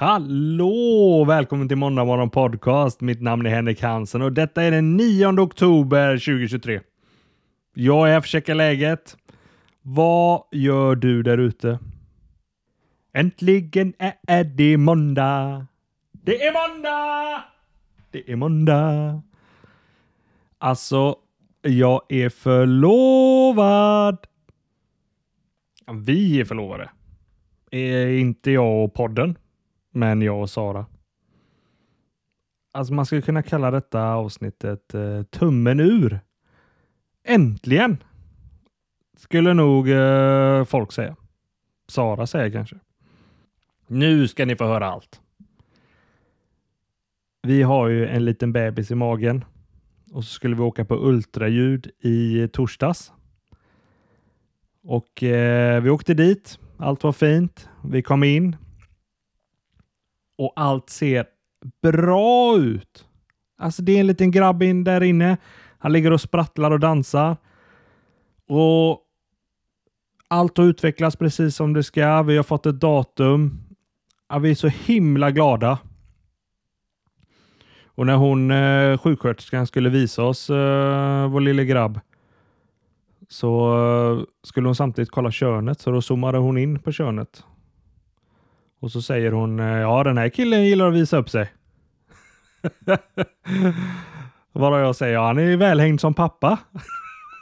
Hallå! Välkommen till Måndag morgon podcast. Mitt namn är Henrik Hansen och detta är den 9 oktober 2023. Jag är här för att checka läget. Vad gör du där ute? Äntligen är det måndag. Det är måndag! Det är måndag. Alltså, jag är förlovad. Vi är förlovade. Är inte jag och podden, men jag och Sara. Alltså man skulle kunna kalla detta avsnittet eh, tummen ur. Äntligen! Skulle nog eh, folk säga. Sara säger kanske. Nu ska ni få höra allt. Vi har ju en liten bebis i magen och så skulle vi åka på ultraljud i torsdags. Och eh, vi åkte dit. Allt var fint. Vi kom in och allt ser bra ut. Alltså det är en liten grabb in där inne. Han ligger och sprattlar och dansar. Och allt har utvecklats precis som det ska. Vi har fått ett datum. Ja, vi är så himla glada. Och när hon, eh, sjuksköterskan, skulle visa oss eh, vår lille grabb så eh, skulle hon samtidigt kolla könet, så då zoomade hon in på könet. Och så säger hon, eh, ja den här killen gillar att visa upp sig. Vad jag säger, ja, han är välhängd som pappa.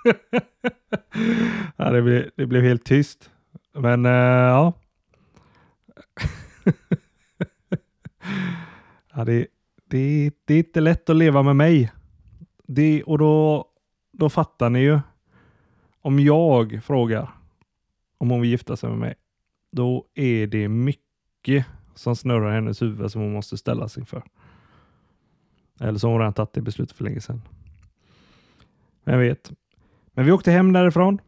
ja, det, blev, det blev helt tyst. Men uh, ja. ja det, det, det är inte lätt att leva med mig. Det, och då, då fattar ni ju. Om jag frågar om hon vill gifta sig med mig, då är det mycket som snurrar i hennes huvud som hon måste ställa sig. Eller så har hon redan tagit det beslutet för länge sedan. Vem vet. Men vi åkte hem därifrån.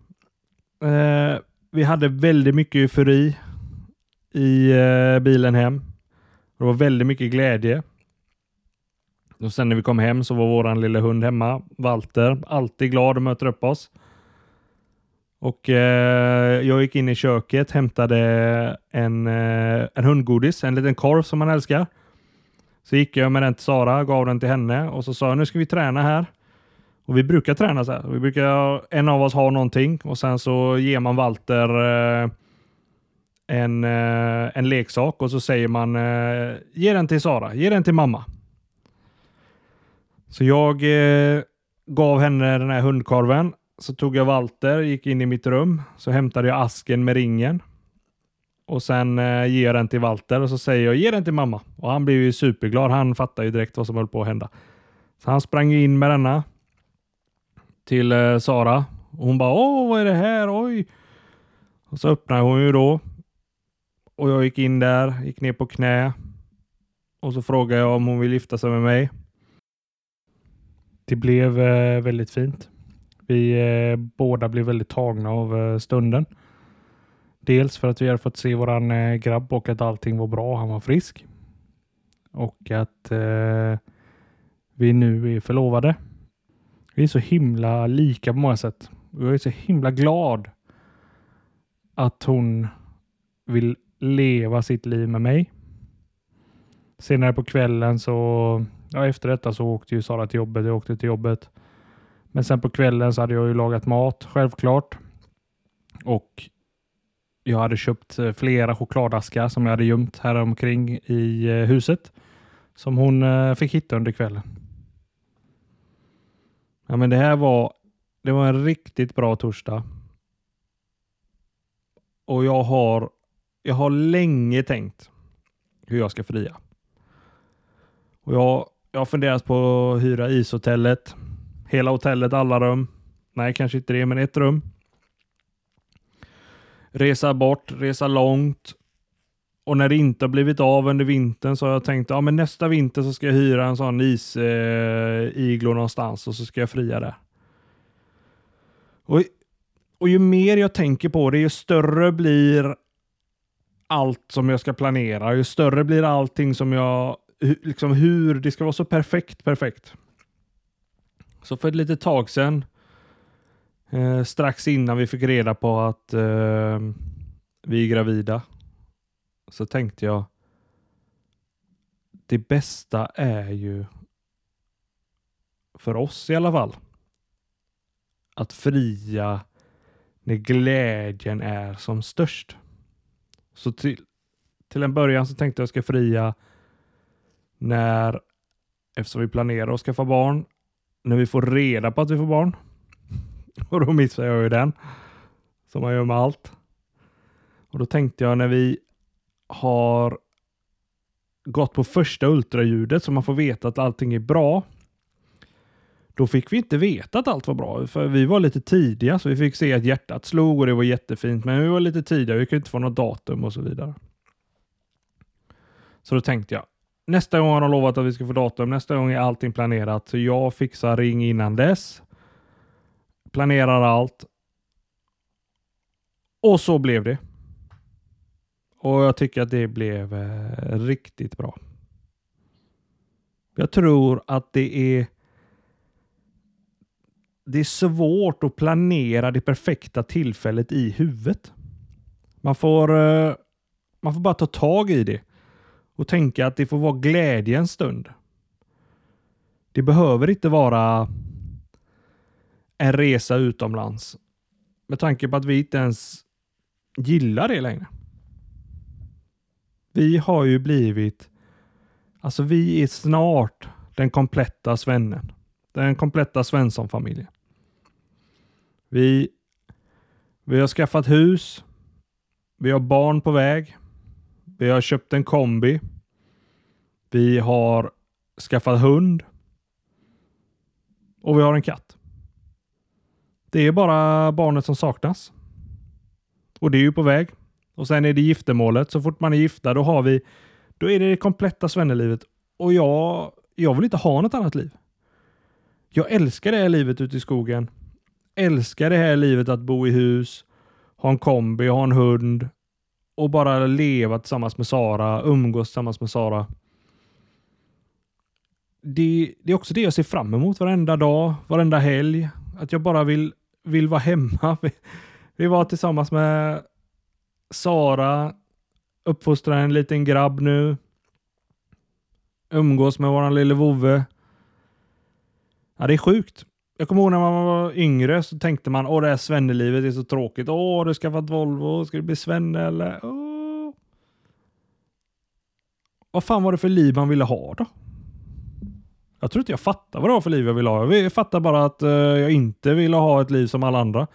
Eh, vi hade väldigt mycket eufori i eh, bilen hem. Det var väldigt mycket glädje. Och sen när vi kom hem så var våran lilla hund hemma, Walter, alltid glad och möter upp oss. Och eh, jag gick in i köket, hämtade en, eh, en hundgodis, en liten korv som man älskar. Så gick jag med den till Sara, gav den till henne och så sa jag nu ska vi träna här. Och vi brukar träna så här. Vi brukar, en av oss har någonting och sen så ger man Walter eh, en, eh, en leksak och så säger man eh, ge den till Sara, ge den till mamma. Så jag eh, gav henne den här hundkorven. Så tog jag Walter, gick in i mitt rum, så hämtade jag asken med ringen. Och sen eh, ger jag den till Walter och så säger jag ge den till mamma. Och han blev ju superglad. Han fattar ju direkt vad som höll på att hända. Så han sprang in med denna till eh, Sara. Och hon bara åh vad är det här? Oj! Och så öppnade hon ju då. Och jag gick in där, gick ner på knä. Och så frågade jag om hon vill gifta sig med mig. Det blev eh, väldigt fint. Vi eh, båda blev väldigt tagna av eh, stunden. Dels för att vi hade fått se våran eh, grabb och att allting var bra. Han var frisk. Och att eh, vi nu är förlovade. Vi är så himla lika på många sätt. Jag är så himla glad att hon vill leva sitt liv med mig. Senare på kvällen så, ja efter detta så åkte ju Sara till jobbet, jag åkte till jobbet. Men sen på kvällen så hade jag ju lagat mat, självklart. Och jag hade köpt eh, flera chokladaskar som jag hade gömt här omkring i eh, huset. Som hon eh, fick hitta under kvällen. Ja men det här var, det var en riktigt bra torsdag. Och jag har, jag har länge tänkt hur jag ska fria. Och jag, jag har funderat på att hyra ishotellet. Hela hotellet, alla rum. Nej, kanske inte det, men ett rum. Resa bort, resa långt. Och när det inte har blivit av under vintern så har jag tänkt att ja, nästa vinter så ska jag hyra en sån isiglo eh, någonstans och så ska jag fria där. Och, och ju mer jag tänker på det, ju större blir allt som jag ska planera. Ju större blir allting som jag, liksom hur, det ska vara så perfekt, perfekt. Så för ett litet tag sedan, eh, strax innan vi fick reda på att eh, vi är gravida, så tänkte jag, det bästa är ju för oss i alla fall att fria när glädjen är som störst. Så till, till en början så tänkte jag ska fria när, eftersom vi planerar att skaffa barn, när vi får reda på att vi får barn. Och då missar jag ju den, som man gör med allt. Och då tänkte jag när vi har gått på första ultraljudet så man får veta att allting är bra. Då fick vi inte veta att allt var bra, för vi var lite tidiga, så vi fick se att hjärtat slog och det var jättefint, men vi var lite tidiga, vi kunde inte få något datum och så vidare. Så då tänkte jag, nästa gång har de lovat att vi ska få datum, nästa gång är allting planerat, så jag fixar ring innan dess, planerar allt. Och så blev det. Och jag tycker att det blev eh, riktigt bra. Jag tror att det är det är svårt att planera det perfekta tillfället i huvudet. Man får, eh, man får bara ta tag i det och tänka att det får vara glädje en stund. Det behöver inte vara en resa utomlands med tanke på att vi inte ens gillar det längre. Vi har ju blivit, alltså vi är snart den kompletta svennen. Den kompletta Svensson-familjen. Vi, vi har skaffat hus. Vi har barn på väg. Vi har köpt en kombi. Vi har skaffat hund. Och vi har en katt. Det är bara barnet som saknas. Och det är ju på väg. Och sen är det giftermålet. Så fort man är gifta, då har vi, då är det det kompletta svennelivet. Och jag, jag vill inte ha något annat liv. Jag älskar det här livet ute i skogen. Älskar det här livet att bo i hus, ha en kombi, ha en hund och bara leva tillsammans med Sara, umgås tillsammans med Sara. Det, det, är också det jag ser fram emot varenda dag, varenda helg. Att jag bara vill, vill vara hemma. Vi, vi var tillsammans med Sara, uppfostrar en liten grabb nu. Umgås med våran lille vovve. Ja, det är sjukt. Jag kommer ihåg när man var yngre så tänkte man åh det här svennelivet är så tråkigt. Åh, du ska Volvo. Ska du bli svenne eller? Åh. Vad fan var det för liv man ville ha då? Jag tror inte jag fattar vad det var för liv jag ville ha. Jag fattar bara att uh, jag inte ville ha ett liv som alla andra.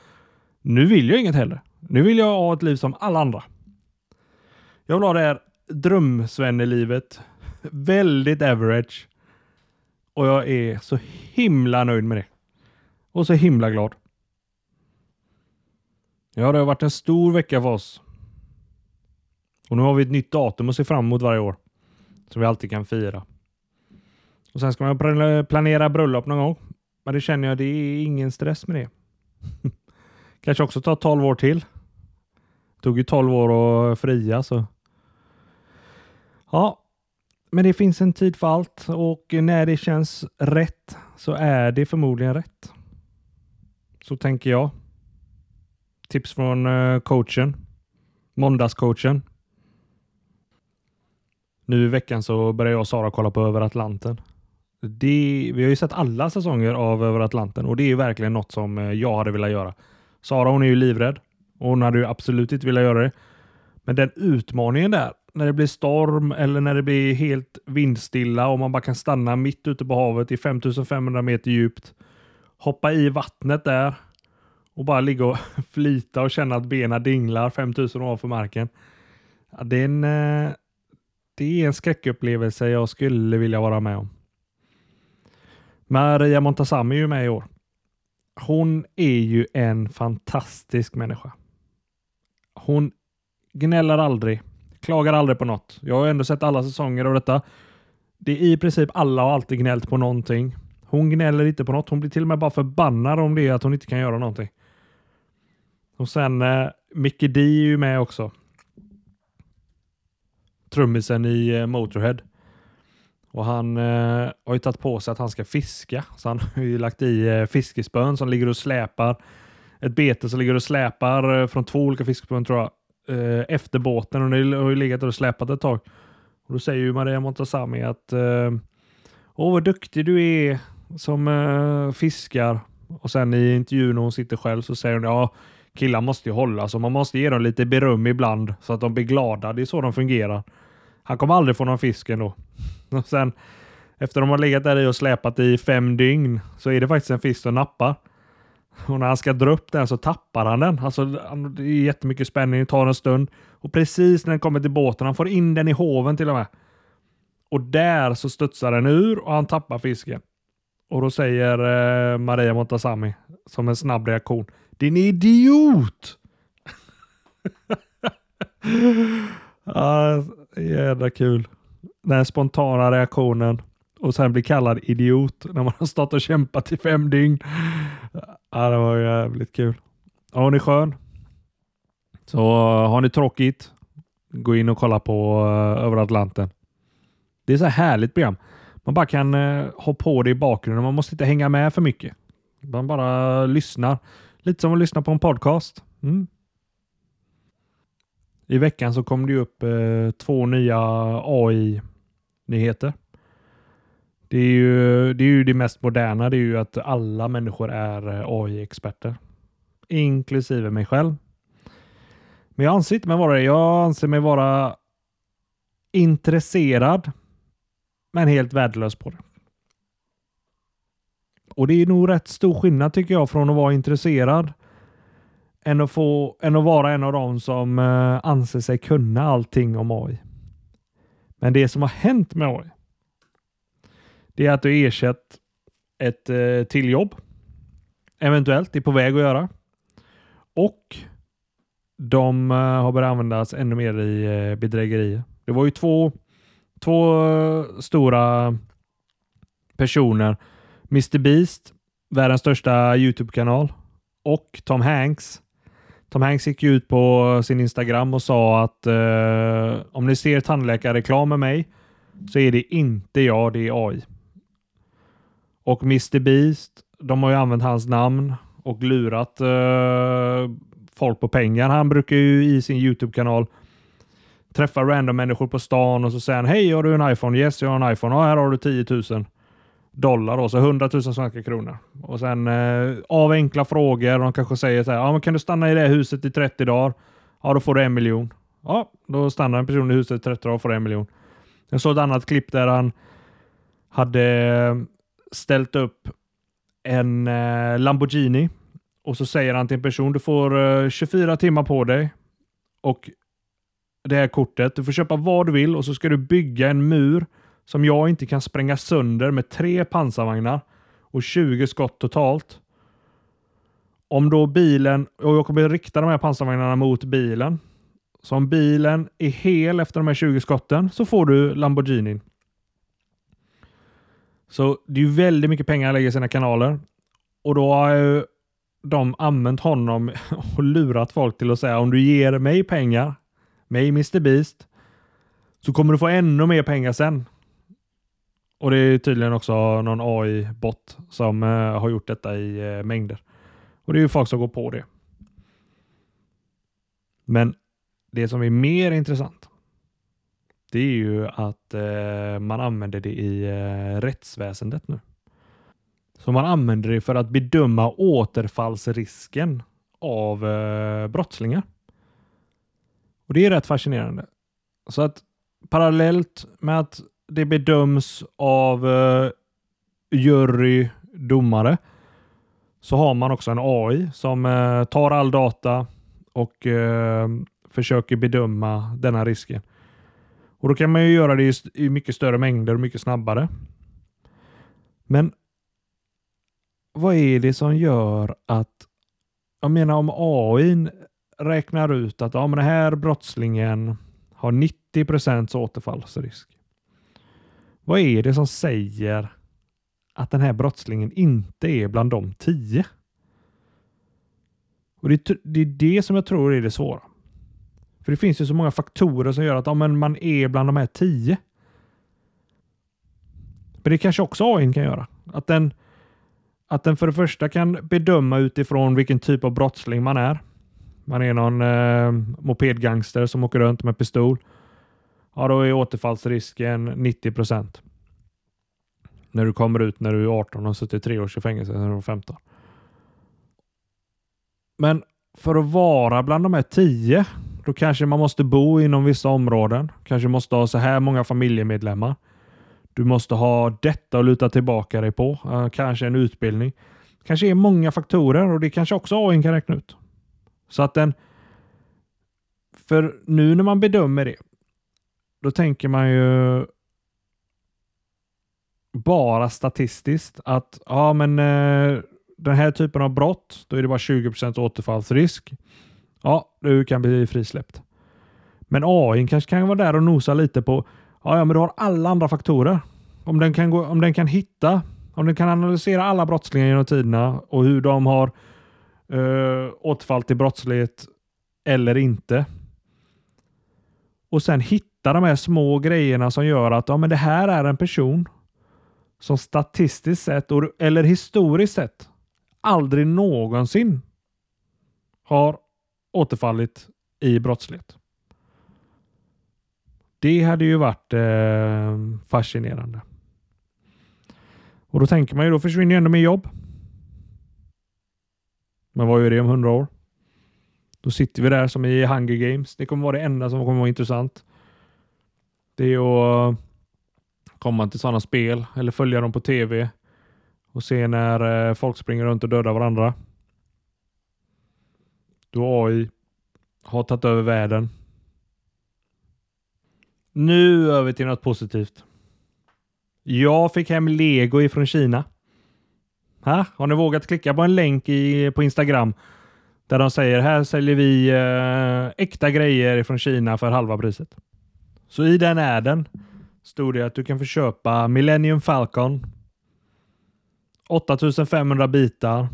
Nu vill jag inget heller. Nu vill jag ha ett liv som alla andra. Jag vill ha det här drömsvennelivet. Väldigt average. Och jag är så himla nöjd med det. Och så himla glad. Ja, det har varit en stor vecka för oss. Och nu har vi ett nytt datum att se fram emot varje år. Som vi alltid kan fira. Och sen ska man planera bröllop någon gång. Men det känner jag, det är ingen stress med det. Kanske också ta 12 år till. Det tog ju 12 år att fria så. Ja, men det finns en tid för allt och när det känns rätt så är det förmodligen rätt. Så tänker jag. Tips från eh, coachen. Måndagscoachen. Nu i veckan så börjar jag och Sara kolla på Över Atlanten. Det, vi har ju sett alla säsonger av Över Atlanten och det är verkligen något som eh, jag hade velat göra. Sara hon är ju livrädd och hon hade ju absolut inte velat göra det. Men den utmaningen där när det blir storm eller när det blir helt vindstilla och man bara kan stanna mitt ute på havet i 5500 meter djupt. Hoppa i vattnet där och bara ligga och flyta och känna att benen dinglar 5000 ovanför marken. Ja, det, är en, eh, det är en skräckupplevelse jag skulle vilja vara med om. Maria Montazami är ju med i år. Hon är ju en fantastisk människa. Hon gnäller aldrig. Klagar aldrig på något. Jag har ändå sett alla säsonger av detta. Det är i princip alla har alltid gnällt på någonting. Hon gnäller inte på något. Hon blir till och med bara förbannad om det är att hon inte kan göra någonting. Och sen eh, Mickey D är ju med också. Trummisen i eh, Motorhead. Och han eh, har ju tagit på sig att han ska fiska. Så han har ju lagt i eh, fiskespön som ligger och släpar. Ett bete som ligger och släpar eh, från två olika fiskespön tror jag. Eh, efter båten och det har ju legat och släpat ett tag. Och Då säger ju Maria Montazami att eh, Åh, vad duktig du är som eh, fiskar. Och sen i intervjun när hon sitter själv så säger hon ja, killar måste ju hålla så man måste ge dem lite beröm ibland så att de blir glada. Det är så de fungerar. Han kommer aldrig få någon fisk ändå. Och sen efter de har legat där i och släpat i fem dygn så är det faktiskt en fisk som nappar. Och när han ska dra upp den så tappar han den. Alltså, det är jättemycket spänning, det tar en stund. Och precis när den kommer till båten, han får in den i hoven till och med. Och där så studsar den ur och han tappar fisken. Och då säger eh, Maria Montazami som en snabb reaktion. Din idiot! ah, jävla kul. Den spontana reaktionen och sen bli kallad idiot när man har stått och kämpat i fem dygn. Ja, det var jävligt kul. Hon är skön? Så eh, har ni tråkigt? Gå in och kolla på uh, Över Atlanten. Det är så härligt program. Man bara kan eh, ha på det i bakgrunden. Man måste inte hänga med för mycket. Man bara lyssnar. Lite som att lyssna på en podcast. Mm. I veckan så kom det upp eh, två nya AI-nyheter. Det är, ju, det är ju det mest moderna. Det är ju att alla människor är eh, AI-experter. Inklusive mig själv. Men jag anser inte mig vara det. Jag anser mig vara intresserad, men helt värdelös på det. Och det är nog rätt stor skillnad tycker jag från att vara intresserad än att, få, än att vara en av dem som eh, anser sig kunna allting om AI. Men det som har hänt med AI, det är att du ersatt ett eh, till jobb. Eventuellt, är på väg att göra. Och de eh, har börjat användas ännu mer i eh, bedrägerier. Det var ju två, två stora personer. Mr Beast, världens största Youtube-kanal och Tom Hanks. Tom Hanks gick ut på sin Instagram och sa att eh, om ni ser tandläkarreklam med mig så är det inte jag, det är AI. Och Mr Beast, de har ju använt hans namn och lurat eh, folk på pengar. Han brukar ju i sin Youtube-kanal Träffar random människor på stan och så säger han Hej, har du en iPhone? Yes, jag har en iPhone. Ja, här har du 10 000 dollar, då, så 100 000 svenska kronor. Och sen eh, av enkla frågor. De kanske säger så här, ja, men kan du stanna i det huset i 30 dagar? Ja, då får du en miljon. Ja, då stannar en person i huset i 30 dagar och får en miljon. Jag såg ett annat klipp där han hade eh, ställt upp en eh, Lamborghini och så säger han till en person, du får eh, 24 timmar på dig och det här kortet. Du får köpa vad du vill och så ska du bygga en mur som jag inte kan spränga sönder med tre pansarvagnar och 20 skott totalt. Om då bilen, och jag kommer rikta de här pansarvagnarna mot bilen. Så om bilen är hel efter de här 20 skotten så får du Lamborghinin. Så det är ju väldigt mycket pengar han lägger i sina kanaler. Och då har ju de använt honom och lurat folk till att säga om du ger mig pengar, mig Mr Beast, så kommer du få ännu mer pengar sen. Och det är tydligen också någon AI-bot som eh, har gjort detta i eh, mängder. Och det är ju folk som går på det. Men det som är mer intressant, det är ju att eh, man använder det i eh, rättsväsendet nu. Så man använder det för att bedöma återfallsrisken av eh, brottslingar. Och Det är rätt fascinerande. Så att parallellt med att det bedöms av eh, jury, domare, så har man också en AI som eh, tar all data och eh, försöker bedöma denna risken. Och Då kan man ju göra det i, i mycket större mängder och mycket snabbare. Men vad är det som gör att, jag menar om AI räknar ut att ja, men den här brottslingen har 90 procents återfallsrisk. Vad är det som säger att den här brottslingen inte är bland de tio? Och det, det, är det som jag tror är det svåra. För det finns ju så många faktorer som gör att ja, men man är bland de här tio. Men det kanske också AI kan göra. Att den att den för det första kan bedöma utifrån vilken typ av brottsling man är. Man är någon eh, mopedgangster som åker runt med pistol. ja då är återfallsrisken 90 procent. När du kommer ut när du är 18 och har suttit tre års i fängelse när du var 15. Men för att vara bland de här 10, då kanske man måste bo inom vissa områden. Kanske måste ha så här många familjemedlemmar. Du måste ha detta att luta tillbaka dig på. Eh, kanske en utbildning. Kanske är många faktorer och det kanske också AI kan räkna ut. Så att den... För nu när man bedömer det, då tänker man ju bara statistiskt att ja, men eh, den här typen av brott, då är det bara 20% återfallsrisk. Ja, du kan bli frisläppt. Men AI kanske kan vara där och nosa lite på, ja, ja men du har alla andra faktorer. Om den kan, gå, om den kan hitta, om den kan analysera alla brottslingar genom tiderna och hur de har eh, återfall till brottslighet eller inte. Och sen hitta de här små grejerna som gör att ja, men det här är en person som statistiskt sett, eller historiskt sett, aldrig någonsin har återfallit i brottslighet. Det hade ju varit eh, fascinerande. Och då tänker man ju, då försvinner ju ändå med jobb. Men vad gör det om hundra år? Då sitter vi där som i Hunger Games. Det kommer vara det enda som kommer vara intressant. Det är att eh, komma till sådana spel eller följa dem på tv och se när eh, folk springer runt och dödar varandra. Då AI har tagit över världen. Nu över till något positivt. Jag fick hem lego ifrån Kina. Ha? Har ni vågat klicka på en länk i, på Instagram där de säger här säljer vi eh, äkta grejer från Kina för halva priset. Så i den är den stod det att du kan få köpa Millennium Falcon 8500 bitar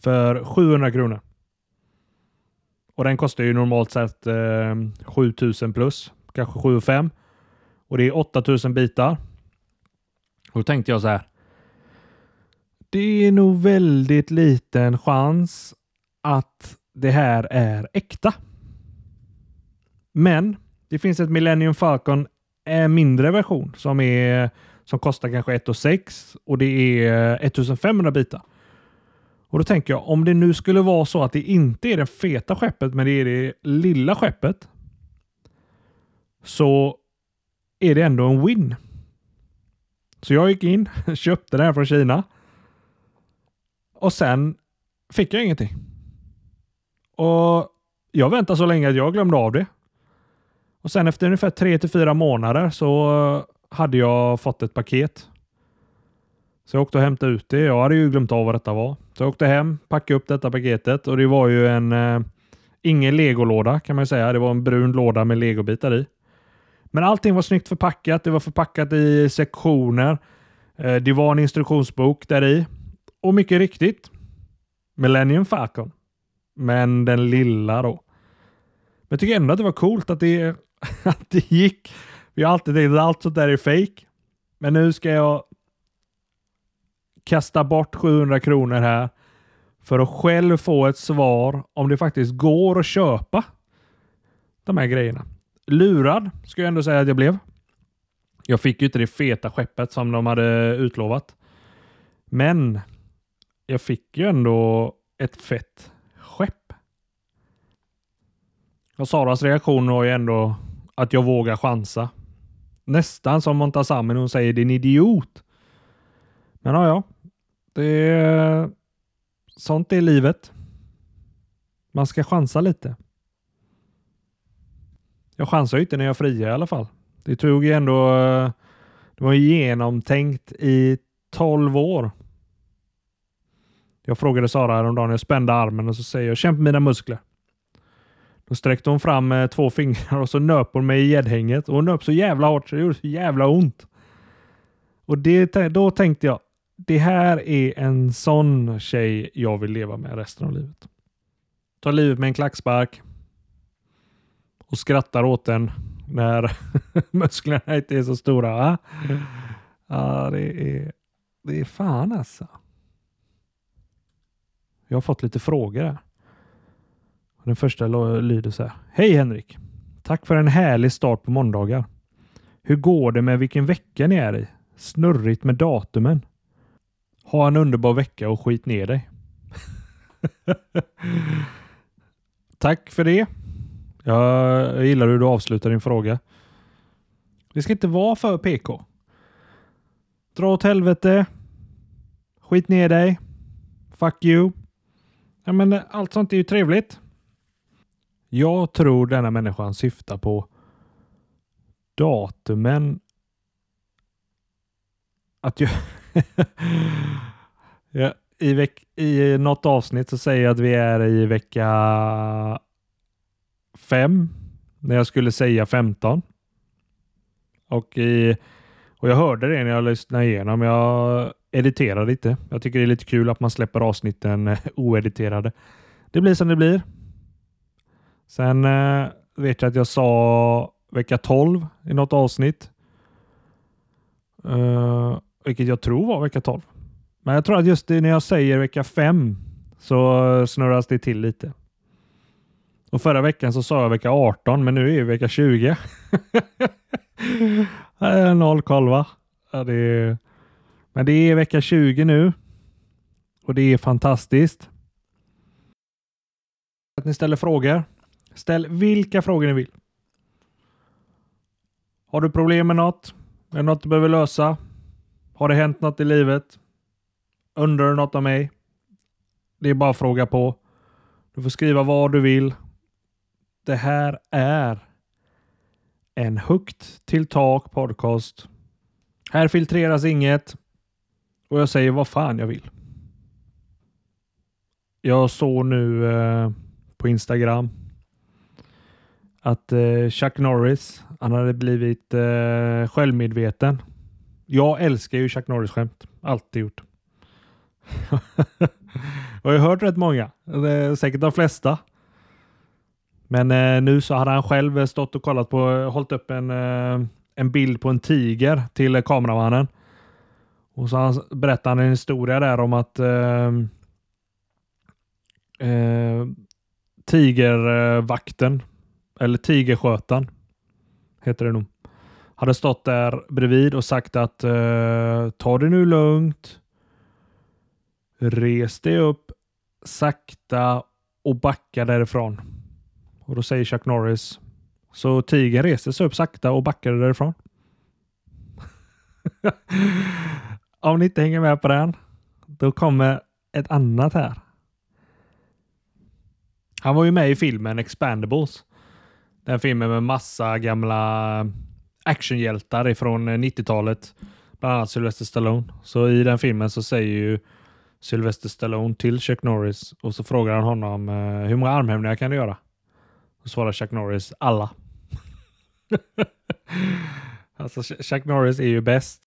för 700 kronor. Och den kostar ju normalt sett eh, 7000 plus, kanske 7 5 och det är 8000 bitar. Och då tänkte jag så här. Det är nog väldigt liten chans att det här är äkta. Men det finns ett Millennium Falcon en mindre version som, är, som kostar kanske 1 6 och det är eh, 1500 bitar. Och Då tänker jag, om det nu skulle vara så att det inte är det feta skeppet, men det är det lilla skeppet, så är det ändå en win. Så jag gick in, köpte den här från Kina och sen fick jag ingenting. Och Jag väntade så länge att jag glömde av det. Och sen efter ungefär tre till fyra månader så hade jag fått ett paket. Så jag åkte och hämtade ut det. Jag hade ju glömt av vad detta var. Så jag åkte hem, packade upp detta paketet och det var ju en eh, ingen legolåda kan man säga. Det var en brun låda med legobitar i. Men allting var snyggt förpackat. Det var förpackat i sektioner. Eh, det var en instruktionsbok där i. Och mycket riktigt, Millennium Falcon. Men den lilla då. Men jag tycker ändå att det var coolt att det att det gick. Vi har alltid tänkt att allt sånt där är fake. Men nu ska jag kasta bort 700 kronor här för att själv få ett svar om det faktiskt går att köpa de här grejerna. Lurad ska jag ändå säga att jag blev. Jag fick ju inte det feta skeppet som de hade utlovat. Men jag fick ju ändå ett fett skepp. Och Saras reaktion var ju ändå att jag vågar chansa. Nästan som Montazami när hon säger din idiot. Men ja, ja. Det är... Sånt är livet. Man ska chansa lite. Jag chansar ju inte när jag friar i alla fall. Det tog ju ändå... Eh, det var genomtänkt i 12 år. Jag frågade Sara häromdagen, jag spände armen och så säger jag känn på mina muskler. Då sträckte hon fram eh, två fingrar och så nöp hon mig i gäddhänget. Och hon nöp så jävla hårt så det gjorde så jävla ont. Och det, då tänkte jag, det här är en sån tjej jag vill leva med resten av livet. Ta livet med en klackspark och skrattar åt den när musklerna inte är så stora. Ja, det är, det är fan alltså. Jag har fått lite frågor här. Den första lyder så här. Hej Henrik! Tack för en härlig start på måndagar. Hur går det med vilken vecka ni är i? Snurrigt med datumen. Ha en underbar vecka och skit ner dig. Tack för det. Jag gillar hur du avslutar din fråga. Det ska inte vara för PK. Dra åt helvete. Skit ner dig. Fuck you. Ja, men eh, allt sånt är ju trevligt. Jag tror denna människan syftar på datumen. Att jag... ja, i, veck... I något avsnitt så säger jag att vi är i vecka fem. När jag skulle säga 15. Och, i... och jag hörde det när jag lyssnade igenom. Jag editerade lite. Jag tycker det är lite kul att man släpper avsnitten eh, oediterade. Det blir som det blir. Sen eh, vet jag att jag sa vecka 12 i något avsnitt. Eh, vilket jag tror var vecka 12. Men jag tror att just när jag säger vecka 5 så snurras det till lite. Och förra veckan så sa jag vecka 18, men nu är det vecka 20. Eh, noll koll va? Ja, det är... Men det är vecka 20 nu. Och det är fantastiskt. Att ni ställer frågor. Ställ vilka frågor ni vill. Har du problem med något? Är det något du behöver lösa? Har det hänt något i livet? Undrar du något av mig? Det är bara att fråga på. Du får skriva vad du vill. Det här är en högt till tak podcast. Här filtreras inget och jag säger vad fan jag vill. Jag såg nu eh, på Instagram att eh, Chuck Norris, han hade blivit eh, självmedveten. Jag älskar ju Chuck Norris-skämt. Alltid gjort. jag har hört rätt många. Säkert de flesta. Men eh, nu så hade han själv stått och kollat på, eh, hållit upp en, eh, en bild på en tiger till kameramannen. Och så han, berättade han en historia där om att eh, eh tigervakten eller Tigerskötan heter det nog, hade stått där bredvid och sagt att eh, ta det nu lugnt. Res dig upp sakta och backa därifrån. Och då säger Chuck Norris. Så tigern reste sig upp sakta och backade därifrån. Om ni inte hänger med på den, då kommer ett annat här. Han var ju med i filmen Expandables. Den filmen med massa gamla actionhjältar ifrån 90-talet. Bland annat Sylvester Stallone. Så i den filmen så säger ju Sylvester Stallone till Chuck Norris och så frågar han honom eh, hur många armhävningar kan du göra? Och svarar Chuck Norris alla. alltså Chuck Norris är ju bäst.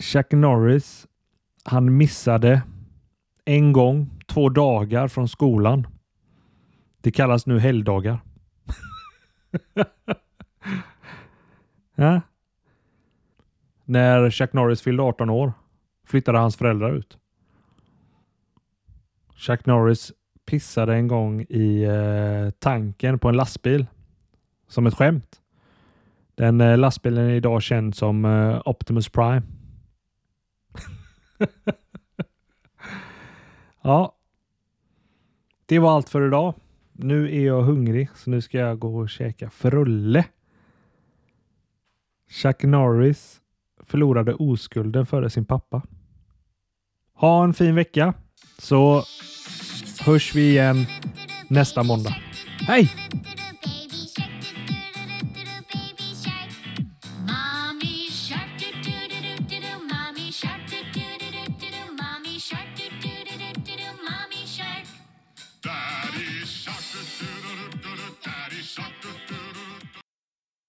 Chuck Norris, han missade en gång, två dagar från skolan det kallas nu helgdagar. ja. När Chuck Norris fyllde 18 år flyttade hans föräldrar ut. Chuck Norris pissade en gång i eh, tanken på en lastbil som ett skämt. Den eh, lastbilen är idag känd som eh, Optimus Prime. ja, det var allt för idag. Nu är jag hungrig så nu ska jag gå och käka frulle. Chuck Norris förlorade oskulden före sin pappa. Ha en fin vecka så hörs vi igen nästa måndag. Hej!